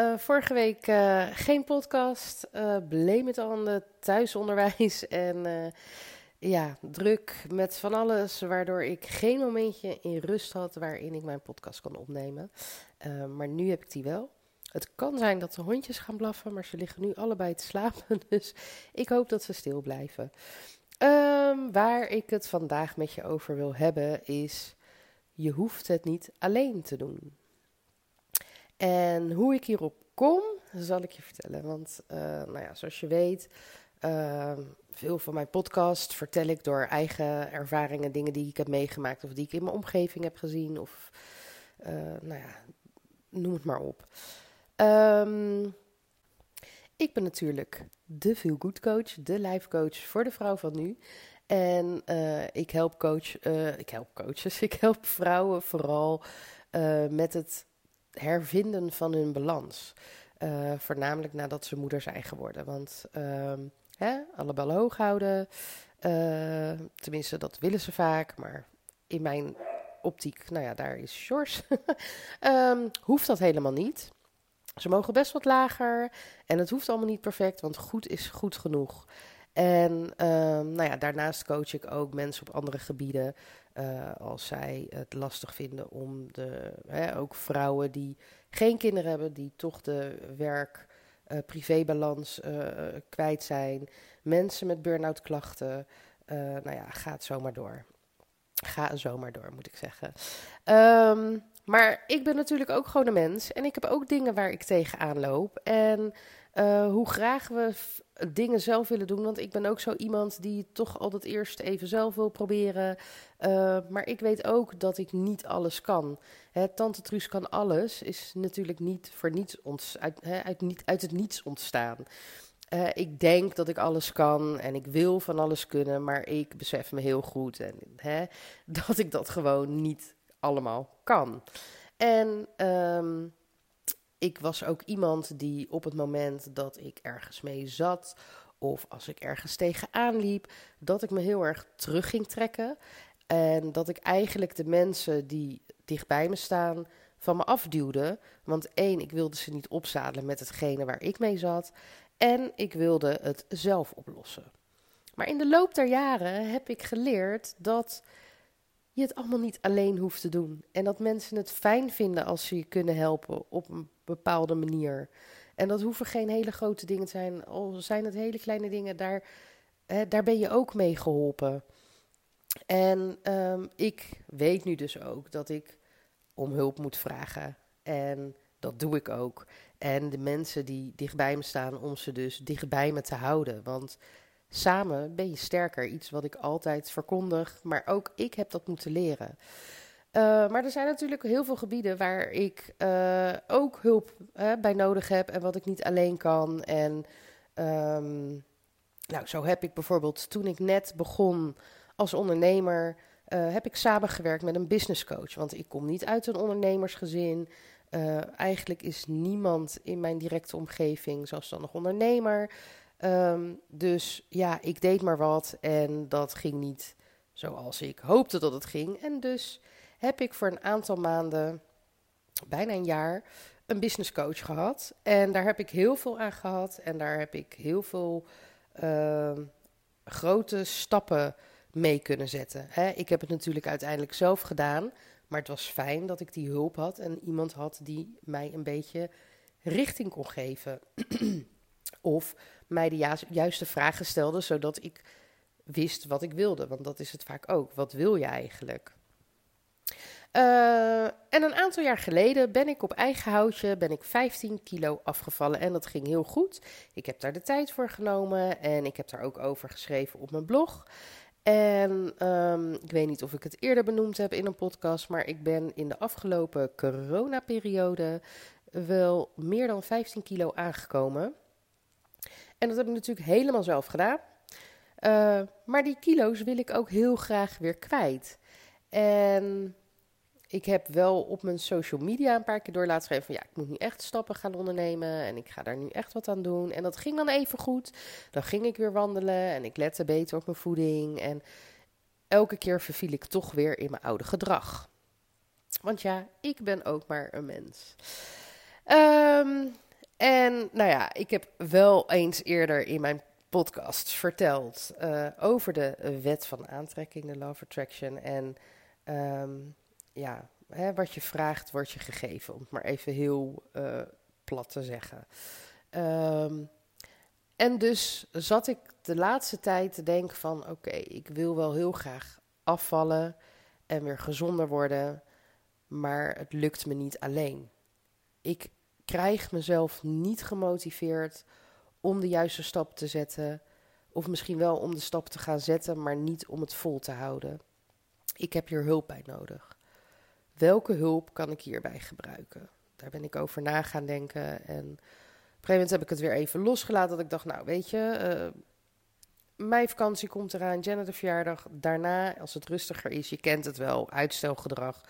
Uh, vorige week uh, geen podcast, uh, bleem het aan het thuisonderwijs en ja, druk met van alles, waardoor ik geen momentje in rust had waarin ik mijn podcast kon opnemen. maar nu heb ik die wel. Het kan zijn dat de hondjes gaan blaffen, maar ze liggen nu allebei te slapen, dus ik hoop dat ze stil blijven. Um, waar ik het vandaag met je over wil hebben is, je hoeft het niet alleen te doen. En hoe ik hierop kom, zal ik je vertellen. Want, uh, nou ja, zoals je weet, uh, veel van mijn podcast vertel ik door eigen ervaringen, dingen die ik heb meegemaakt of die ik in mijn omgeving heb gezien. Of, uh, nou ja, noem het maar op. Um, ik ben natuurlijk de Feel Good Coach, de life coach voor de vrouw van nu. En uh, ik help coach, ik help coaches, ik help vrouwen vooral met het hervinden van hun balans. Uh, voornamelijk nadat ze moeder zijn geworden. Want uh, hè, alle ballen hoog houden. Uh, tenminste, dat willen ze vaak. Maar in mijn optiek, nou ja, daar is Sjors. um, hoeft dat helemaal niet. Ze mogen best wat lager. En het hoeft allemaal niet perfect, want goed is goed genoeg. En um, nou ja, daarnaast coach ik ook mensen op andere gebieden. Uh, als zij het lastig vinden om de, hè, ook vrouwen die geen kinderen hebben, die toch de werk-privébalans uh, uh, kwijt zijn. Mensen met burn-out klachten. nou ja, ga het zomaar door. Ga zomaar door, moet ik zeggen. Um, maar ik ben natuurlijk ook gewoon een mens. En ik heb ook dingen waar ik tegenaan loop. En uh, hoe graag we dingen zelf willen doen. Want ik ben ook zo iemand die toch altijd eerst even zelf wil proberen. Uh, maar ik weet ook dat ik niet alles kan. Hè, Tante Truus kan alles, is natuurlijk niet voor niets uit, hè, uit, niet, uit het niets ontstaan. Uh, ik denk dat ik alles kan en ik wil van alles kunnen, maar ik besef me heel goed en, hè, dat ik dat gewoon niet allemaal kan. En um, ik was ook iemand die op het moment dat ik ergens mee zat of als ik ergens tegenaan liep, dat ik me heel erg terug ging trekken. En dat ik eigenlijk de mensen die dichtbij me staan van me afduwde. Want één, ik wilde ze niet opzadelen met hetgene waar ik mee zat. En ik wilde het zelf oplossen. Maar in de loop der jaren heb ik geleerd dat je het allemaal niet alleen hoeft te doen. En dat mensen het fijn vinden als ze je kunnen helpen op een bepaalde manier. En dat hoeven geen hele grote dingen te zijn. Al zijn het hele kleine dingen, daar, hè, daar ben je ook mee geholpen. En um, ik weet nu dus ook dat ik om hulp moet vragen. En dat doe ik ook. En de mensen die dichtbij me staan, om ze dus dichtbij me te houden. Want samen ben je sterker. Iets wat ik altijd verkondig, maar ook ik heb dat moeten leren. Uh, maar er zijn natuurlijk heel veel gebieden waar ik uh, ook hulp bij nodig heb en wat ik niet alleen kan. En um, nou, zo heb ik bijvoorbeeld toen ik net begon als ondernemer, heb ik samengewerkt met een business coach. Want ik kom niet uit een ondernemersgezin. eigenlijk is niemand in mijn directe omgeving zelfstandig ondernemer. Um, dus ja, ik deed maar wat en dat ging niet zoals ik hoopte dat het ging. En dus heb ik voor een aantal maanden, bijna een jaar, een business coach gehad. En daar heb ik heel veel aan gehad en daar heb ik heel veel uh, grote stappen mee kunnen zetten. Hè, ik heb het natuurlijk uiteindelijk zelf gedaan, maar het was fijn dat ik die hulp had en iemand had die mij een beetje richting kon geven. of mij de ju juiste vragen stelde, zodat ik wist wat ik wilde. Want dat is het vaak ook. Wat wil je eigenlijk? Uh, en een aantal jaar geleden ben ik op eigen houtje ben ik 15 kilo afgevallen en dat ging heel goed. Ik heb daar de tijd voor genomen en ik heb daar ook over geschreven op mijn blog. En um, ik weet niet of ik het eerder benoemd heb in een podcast, maar ik ben in de afgelopen coronaperiode wel meer dan 15 kilo aangekomen. En dat heb ik natuurlijk helemaal zelf gedaan. Eh, maar die kilo's wil ik ook heel graag weer kwijt. En ik heb wel op mijn social media een paar keer door laten schrijven van ja, ik moet nu echt stappen gaan ondernemen en ik ga daar nu echt wat aan doen. En dat ging dan even goed. Dan ging ik weer wandelen en ik lette beter op mijn voeding. En elke keer verviel ik toch weer in mijn oude gedrag. Want ja, ik ben ook maar een mens. Um, en nou ja, ik heb wel eens eerder in mijn podcast verteld uh, over de wet van aantrekking, de of Attraction. En um, ja, hè, wat je vraagt, wordt je gegeven, om het maar even heel uh, plat te zeggen. Um, en dus zat ik de laatste tijd te denken van, oké, ik wil wel heel graag afvallen en weer gezonder worden, maar het lukt me niet alleen. Ik krijg mezelf niet gemotiveerd om de juiste stap te zetten. Of misschien wel om de stap te gaan zetten, maar niet om het vol te houden. Ik heb hier hulp bij nodig. Welke hulp kan ik hierbij gebruiken? Daar ben ik over na gaan denken. En op een gegeven moment heb ik het weer even losgelaten. Dat ik dacht, nou weet je, uh, mijn vakantie komt eraan, Jenna de verjaardag. Daarna, als het rustiger is, je kent het wel, uitstelgedrag,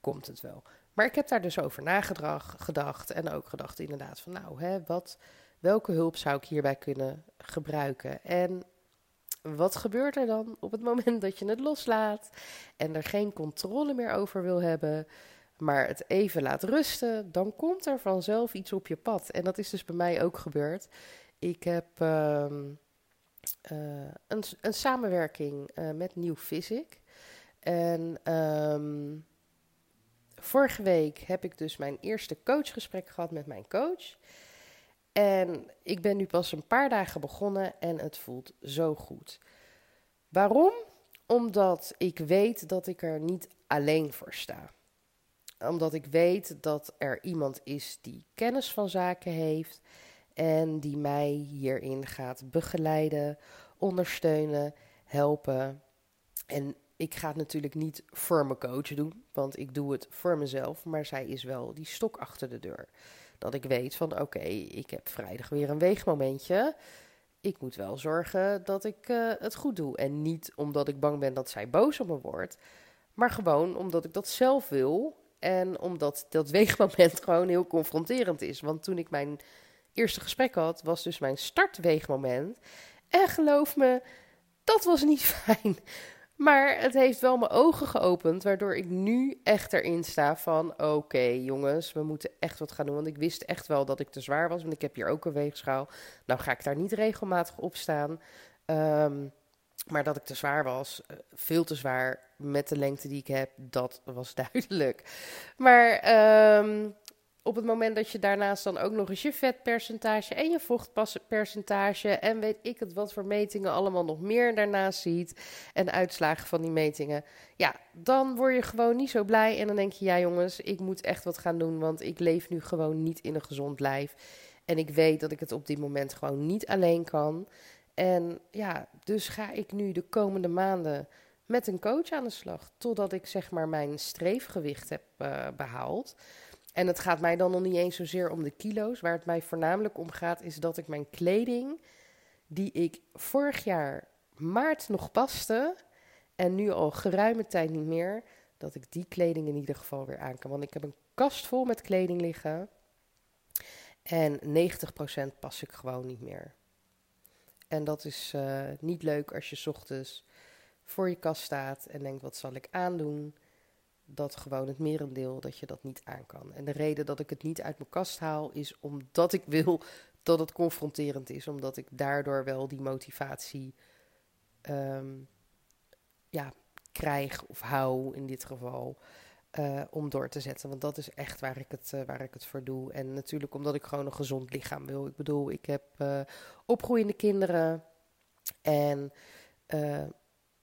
komt het wel. Maar ik heb daar dus over nagedacht en ook gedacht inderdaad van nou, hè, wat, welke hulp zou ik hierbij kunnen gebruiken? En wat gebeurt er dan op het moment dat je het loslaat en er geen controle meer over wil hebben, maar het even laat rusten, dan komt er vanzelf iets op je pad. En dat is dus bij mij ook gebeurd. Ik heb ehm, eh, een, een, samenwerking uh, met New Physic. En um, vorige week heb ik dus mijn eerste coachgesprek gehad met mijn coach. En ik ben nu pas een paar dagen begonnen en het voelt zo goed. Waarom? Omdat ik weet dat ik er niet alleen voor sta. Omdat ik weet dat er iemand is die kennis van zaken heeft en die mij hierin gaat begeleiden, ondersteunen, helpen. En ik ga het natuurlijk niet voor mijn coach doen, want ik doe het voor mezelf. Maar zij is wel die stok achter de deur. Dat ik weet van oké, ik heb vrijdag weer een weegmomentje. Ik moet wel zorgen dat ik uh, het goed doe. En niet omdat ik bang ben dat zij boos op me wordt. Maar gewoon omdat ik dat zelf wil. En omdat dat weegmoment gewoon heel confronterend is. Want toen ik mijn eerste gesprek had, was dus mijn startweegmoment. En geloof me, dat was niet fijn. Maar het heeft wel mijn ogen geopend, waardoor ik nu echt erin sta van... oké jongens, we moeten echt wat gaan doen. Want ik wist echt wel dat ik te zwaar was, want ik heb hier ook een weegschaal. Nou ga ik daar niet regelmatig op staan. Ehm, maar dat ik te zwaar was, eh, veel te zwaar met de lengte die ik heb, dat was duidelijk. Maar um, op het moment dat je daarnaast dan ook nog eens je vetpercentage en je vochtpercentage en weet ik het wat voor metingen allemaal nog meer daarnaast ziet en uitslagen van die metingen, ja, dan word je gewoon niet zo blij en dan denk je, ja jongens, ik moet echt wat gaan doen, want ik leef nu gewoon niet in een gezond lijf en ik weet dat ik het op dit moment gewoon niet alleen kan. En ja, dus ga ik nu de komende maanden met een coach aan de slag, totdat ik zeg maar mijn streefgewicht heb uh, behaald. En het gaat mij dan nog niet eens zozeer om de kilo's. Waar het mij voornamelijk om gaat, is dat ik mijn kleding, die ik vorig jaar maart nog paste, en nu al geruime tijd niet meer, dat ik die kleding in ieder geval weer aan kan. Want ik heb een kast vol met kleding liggen. En 90% pas ik gewoon niet meer. En dat is uh, niet leuk als je ochtends voor je kast staat en denkt: wat zal ik aandoen? Dat gewoon het merendeel dat je dat niet aan kan. En de reden dat ik het niet uit mijn kast haal is omdat ik wil dat het confronterend is, omdat ik daardoor wel die motivatie um, ja, krijg of hou in dit geval. Uh, om door te zetten. Want dat is echt waar ik, het, uh, waar ik het voor doe. En natuurlijk omdat ik gewoon een gezond lichaam wil. Ik bedoel, ik heb uh, opgroeiende kinderen. En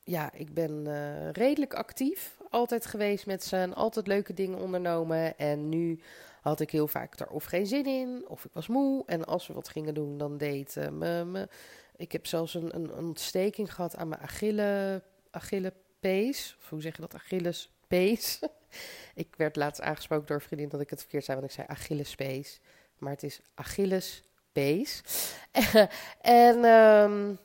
ja, ik ben redelijk actief altijd geweest met ze altijd leuke dingen ondernomen. En nu had ik heel vaak er of geen zin in, of ik was moe. En als we wat gingen doen, dan deed uh, me. Ik heb zelfs een, een, ontsteking gehad aan mijn Achille, Achillepees. Of hoe zeg je dat? Achillespees. ik werd laatst aangesproken door een vriendin dat ik het verkeerd zei, want ik zei Achillespees. Maar het is Achillespees. en um,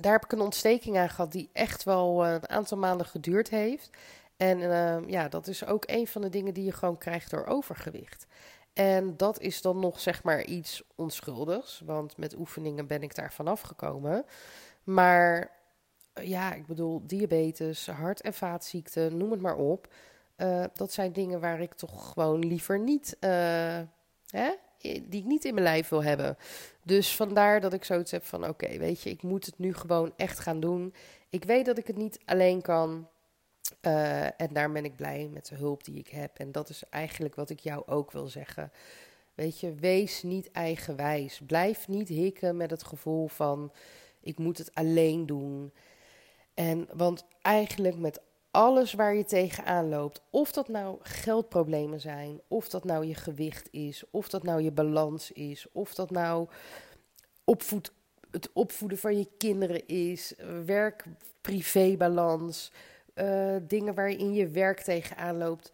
daar heb ik een ontsteking aan gehad die echt wel eh, een aantal maanden geduurd heeft. En uh, ja, dat is ook een van de dingen die je gewoon krijgt door overgewicht. En dat is dan nog zeg maar iets onschuldigs, want met oefeningen ben ik daar vanaf gekomen. Maar ja, ik bedoel, diabetes, hart- en vaatziekten, noem het maar op. Uh, dat zijn dingen waar ik toch gewoon liever niet, uh, hè, die ik niet in mijn lijf wil hebben. Dus vandaar dat ik zoiets heb van: oké, weet je, ik moet het nu gewoon echt gaan doen. Ik weet dat ik het niet alleen kan. Uh, en daar ben ik blij met de hulp die ik heb. En dat is eigenlijk wat ik jou ook wil zeggen. Weet je, wees niet eigenwijs. Blijf niet hikken met het gevoel van: ik moet het alleen doen. En want eigenlijk met alles waar je tegenaan loopt, of dat nou geldproblemen zijn, of dat nou je gewicht is, of dat nou je balans is, of dat nou opvoed, het opvoeden van je kinderen is, werk-privé-balans, uh, dingen waarin je werk tegenaan loopt,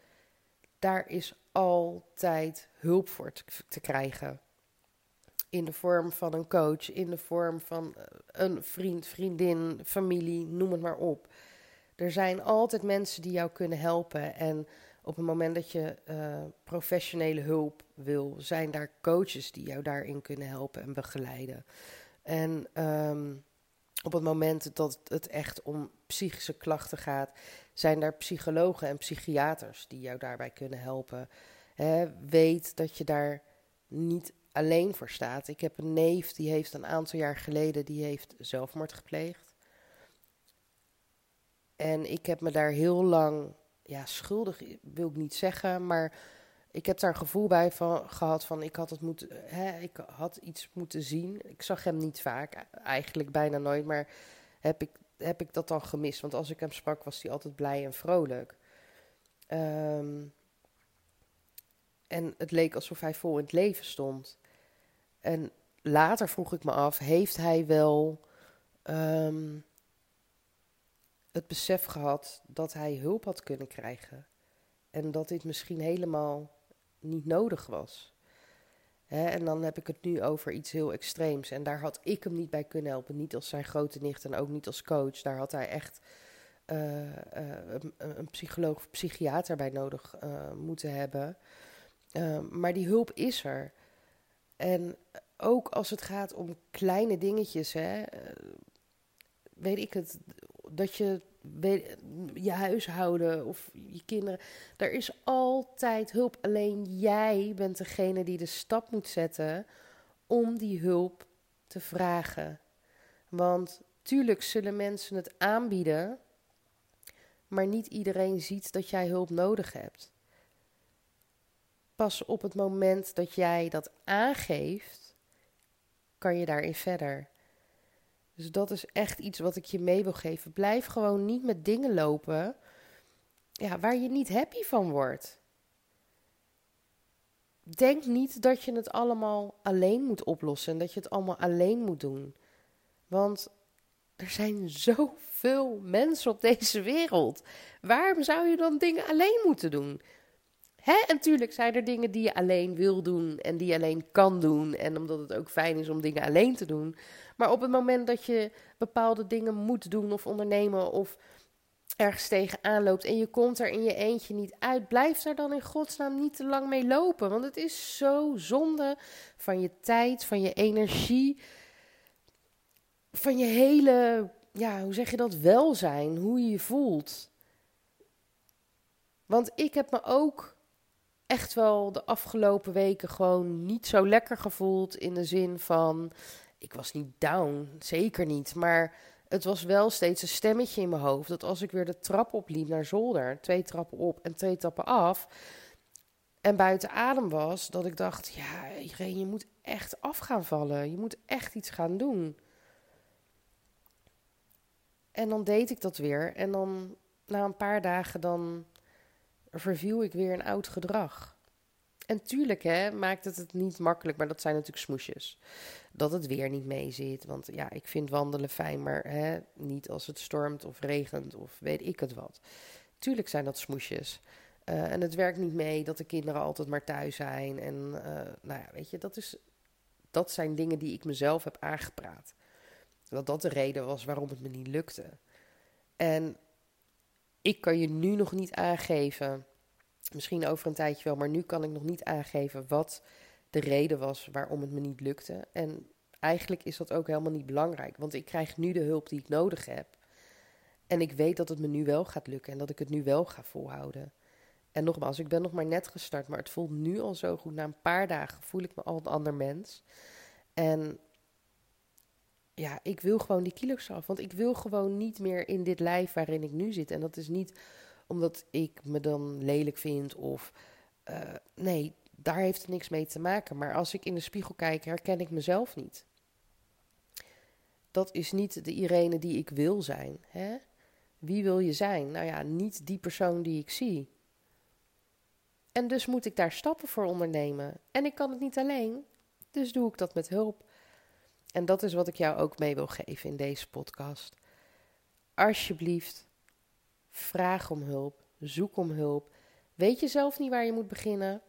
daar is altijd hulp voor te, te krijgen. In de vorm van een coach, in de vorm van eh, een vriend, vriendin, familie, noem het maar op. Er zijn altijd mensen die jou kunnen helpen. En op het moment dat je uh, professionele hulp wil, zijn daar coaches die jou daarin kunnen helpen en begeleiden. En um, op het moment dat het echt om psychische klachten gaat, zijn daar psychologen en psychiaters die jou daarbij kunnen helpen. He, weet dat je daar niet alleen voor staat. Ik heb een neef die heeft een aantal jaar geleden die heeft zelfmoord gepleegd. En ik heb me daar heel lang, ja, schuldig wil ik niet zeggen, maar ik heb daar een gevoel bij van, gehad van ik had het moeten, hè, ik had iets moeten zien. Ik zag hem niet vaak, eigenlijk bijna nooit, maar heb ik, heb ik dat dan gemist? Want als ik hem sprak, was hij altijd blij en vrolijk. Um, en het leek alsof hij vol in het leven stond. En later vroeg ik me af, heeft hij wel um, het besef gehad dat hij hulp had kunnen krijgen? En dat dit misschien helemaal niet nodig was. En dan heb ik het nu over iets heel extreems. En daar had ik hem niet bij kunnen helpen. Niet als zijn grote nicht en ook niet als coach. Daar had hij echt uh, uh, een, psycholoog of psychiater bij nodig uh, moeten hebben. maar die hulp is er. En ook als het gaat om kleine dingetjes, hè, weet ik het, dat je je huishouden of je kinderen. Er is altijd hulp. Alleen jij bent degene die de stap moet zetten om die hulp te vragen. Want tuurlijk zullen mensen het aanbieden, maar niet iedereen ziet dat jij hulp nodig hebt. Pas op het moment dat jij dat aangeeft, kan je daarin verder. Dus dat is echt iets wat ik je mee wil geven. Blijf gewoon niet met dingen lopen ja, waar je niet happy van wordt. Denk niet dat je het allemaal alleen moet oplossen en dat je het allemaal alleen moet doen. Want er zijn zoveel mensen op deze wereld. Waarom zou je dan dingen alleen moeten doen? Hè? En natuurlijk zijn er dingen die je alleen wil doen en die je alleen kan doen. En omdat het ook fijn is om dingen alleen te doen. Maar op het moment dat je bepaalde dingen moet doen of ondernemen of ergens tegenaan loopt en je komt er in je eentje niet uit, blijf daar dan in godsnaam niet te lang mee lopen. Want het is zo zonde van je tijd, van je energie, van je hele, ja, hoe zeg je dat, welzijn, hoe je je voelt. Want ik heb me ook echt wel de afgelopen weken gewoon niet zo lekker gevoeld in de zin van ik was niet down, zeker niet. Maar het was wel steeds een stemmetje in mijn hoofd. Dat als ik weer de trap opliep naar zolder, twee trappen op en twee trappen af. En buiten adem was, dat ik dacht: ja, Irene, je moet echt af gaan vallen. Je moet echt iets gaan doen. En dan deed ik dat weer. En dan na een paar dagen dan verviel ik weer een oud gedrag. En tuurlijk hè, maakt het het niet makkelijk, maar dat zijn natuurlijk smoesjes. Dat het weer niet mee zit. Want ja, ik vind wandelen fijn, maar hè, niet als het stormt of regent of weet ik het wat. Tuurlijk zijn dat smoesjes. Uh, en het werkt niet mee dat de kinderen altijd maar thuis zijn. En uh, nou ja, weet je, dat, is, dat zijn dingen die ik mezelf heb aangepraat. Dat dat de reden was waarom het me niet lukte. En ik kan je nu nog niet aangeven, misschien over een tijdje wel, maar nu kan ik nog niet aangeven wat de reden was waarom het me niet lukte. En eigenlijk is dat ook helemaal niet belangrijk, want ik krijg nu de hulp die ik nodig heb. En ik weet dat het me nu wel gaat lukken en dat ik het nu wel ga volhouden. En nogmaals, ik ben nog maar net gestart, maar het voelt nu al zo goed. Na een paar dagen voel ik me al een ander mens. En ja, ik wil gewoon die kilo's af. Want ik wil gewoon niet meer in dit lijf waarin ik nu zit. En dat is niet omdat ik me dan lelijk vind of... Uh, nee, daar heeft het niks mee te maken. Maar als ik in de spiegel kijk, herken ik mezelf niet. Dat is niet de Irene die ik wil zijn. Hè? Wie wil je zijn? Nou ja, niet die persoon die ik zie. En dus moet ik daar stappen voor ondernemen. En ik kan het niet alleen, dus doe ik dat met hulp. En dat is wat ik jou ook mee wil geven in deze podcast. Alsjeblieft, vraag om hulp, zoek om hulp. Weet je zelf niet waar je moet beginnen?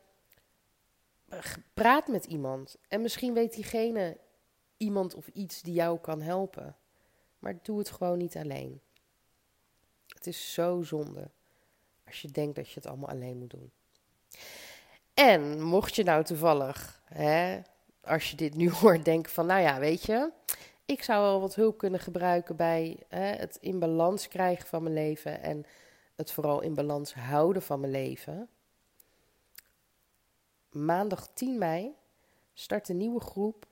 Praat met iemand. En misschien weet diegene iemand of iets die jou kan helpen. Maar doe het gewoon niet alleen. Het is zo zonde als je denkt dat je het allemaal alleen moet doen. En mocht je nou toevallig, hè, als je dit nu hoort, denken van, nou ja, weet je, ik zou wel wat hulp kunnen gebruiken bij hè, het in balans krijgen van mijn leven en het vooral in balans houden van mijn leven. Maandag 10 mei start een nieuwe groep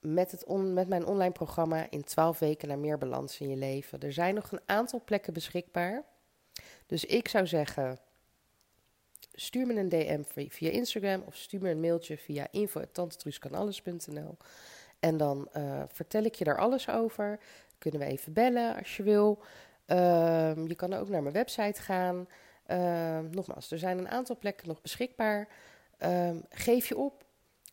met, het on, met mijn online programma in 12 weken naar meer balans in je leven. Er zijn nog een aantal plekken beschikbaar. Dus ik zou zeggen, stuur me een DM via Instagram of stuur me een mailtje via info.tantetruuskanalles.nl en dan uh, vertel ik je daar alles over. Kunnen we even bellen als je wil. Uh, je kan ook naar mijn website gaan. Uh, nogmaals, er zijn een aantal plekken nog beschikbaar. Ehm, geef je op.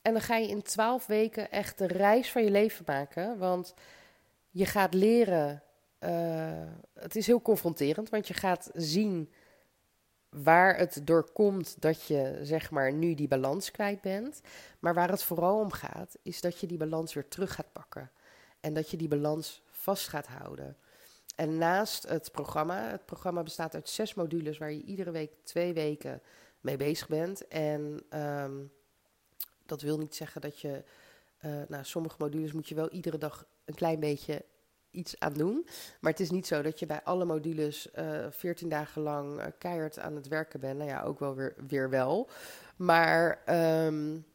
En dan ga je in twaalf weken echt de reis van je leven maken. Want je gaat leren. Uh, het is heel confronterend, want je gaat zien waar het door komt dat je zeg maar nu die balans kwijt bent. Maar waar het vooral om gaat, is dat je die balans weer terug gaat pakken. En dat je die balans vast gaat houden. En naast het programma, het programma bestaat uit zes modules waar je iedere week twee weken mee bezig bent. En um, dat wil niet zeggen dat je, uh, nou sommige modules moet je wel iedere dag een klein beetje iets aan doen. Maar het is niet zo dat je bij alle modules uh, eh, 14 dagen lang uh, keihard aan het werken bent. Nou ja, ook wel weer, weer wel. Maar um,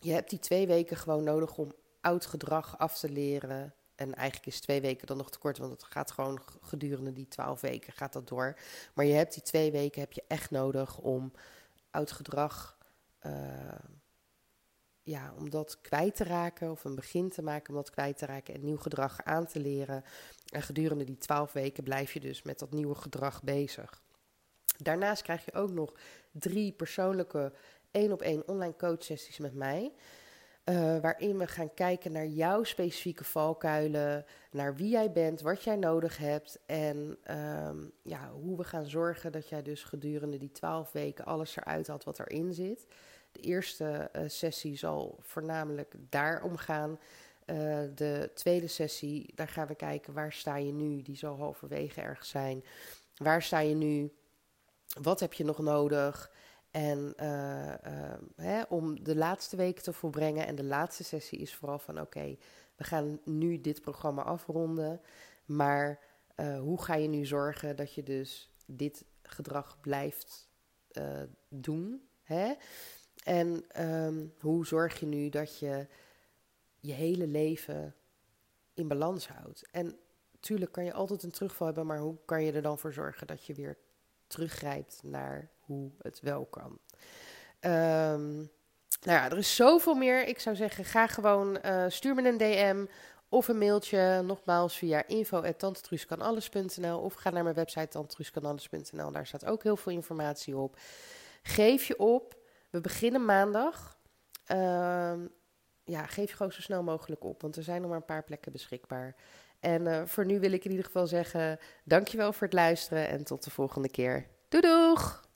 je hebt die twee weken gewoon nodig om oud gedrag af te leren. En eigenlijk is twee weken dan nog te kort, want het gaat gewoon gedurende die twaalf weken gaat dat door. Maar je hebt die twee weken heb je echt nodig om oud gedrag uh, ja, om dat kwijt te raken of een begin te maken om dat kwijt te raken en nieuw gedrag aan te leren. En gedurende die twaalf weken blijf je dus met dat nieuwe gedrag bezig. Daarnaast krijg je ook nog drie persoonlijke één op één online coach sessies met mij. Uh, waarin we gaan kijken naar jouw specifieke valkuilen, naar wie jij bent, wat jij nodig hebt en um, ja, hoe we gaan zorgen dat jij dus gedurende die twaalf weken alles eruit haalt wat erin zit. De eerste uh, sessie zal voornamelijk daarom gaan. Uh, de tweede sessie, daar gaan we kijken waar sta je nu. Die zal halverwege ergens zijn. Waar sta je nu? Wat heb je nog nodig? En uh, hè, om de laatste weken te volbrengen. En de laatste sessie is vooral van: oké, we gaan nu dit programma afronden. Maar hoe ga je nu zorgen dat je dus dit gedrag blijft doen? Hè? En um, hoe zorg je nu dat je je hele leven in balans houdt? En natuurlijk kan je altijd een terugval hebben, maar hoe kan je er dan voor zorgen dat je weer teruggrijpt naar hoe het wel kan? Um, nou ja, er is zoveel meer. Ik zou zeggen, ga gewoon, uh, stuur me een DM of een mailtje, nogmaals via info.tantetruuskanalles.nl of ga naar mijn website tantetruuskanalles.nl. Daar staat ook heel veel informatie op. Geef je op. We beginnen maandag. Uh, ja, geef je gewoon zo snel mogelijk op, want er zijn nog maar een paar plekken beschikbaar. En uh, voor nu wil ik in ieder geval zeggen: dankjewel voor het luisteren en tot de volgende keer. Doei doeg!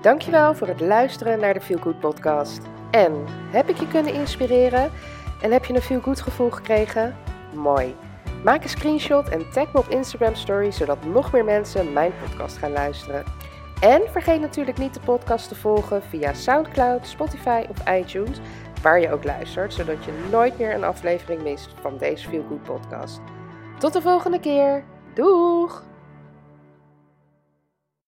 Dankjewel voor het luisteren naar de Feel Good podcast. En heb ik je kunnen inspireren? En heb je een feel goed gevoel gekregen? Mooi. Maak een screenshot en tag me op Instagram Story zodat nog meer mensen mijn podcast gaan luisteren. En vergeet natuurlijk niet de podcast te volgen via SoundCloud, Spotify of iTunes, waar je ook luistert, zodat je nooit meer een aflevering mist van deze Feel Good podcast. Tot de volgende keer. Doeg!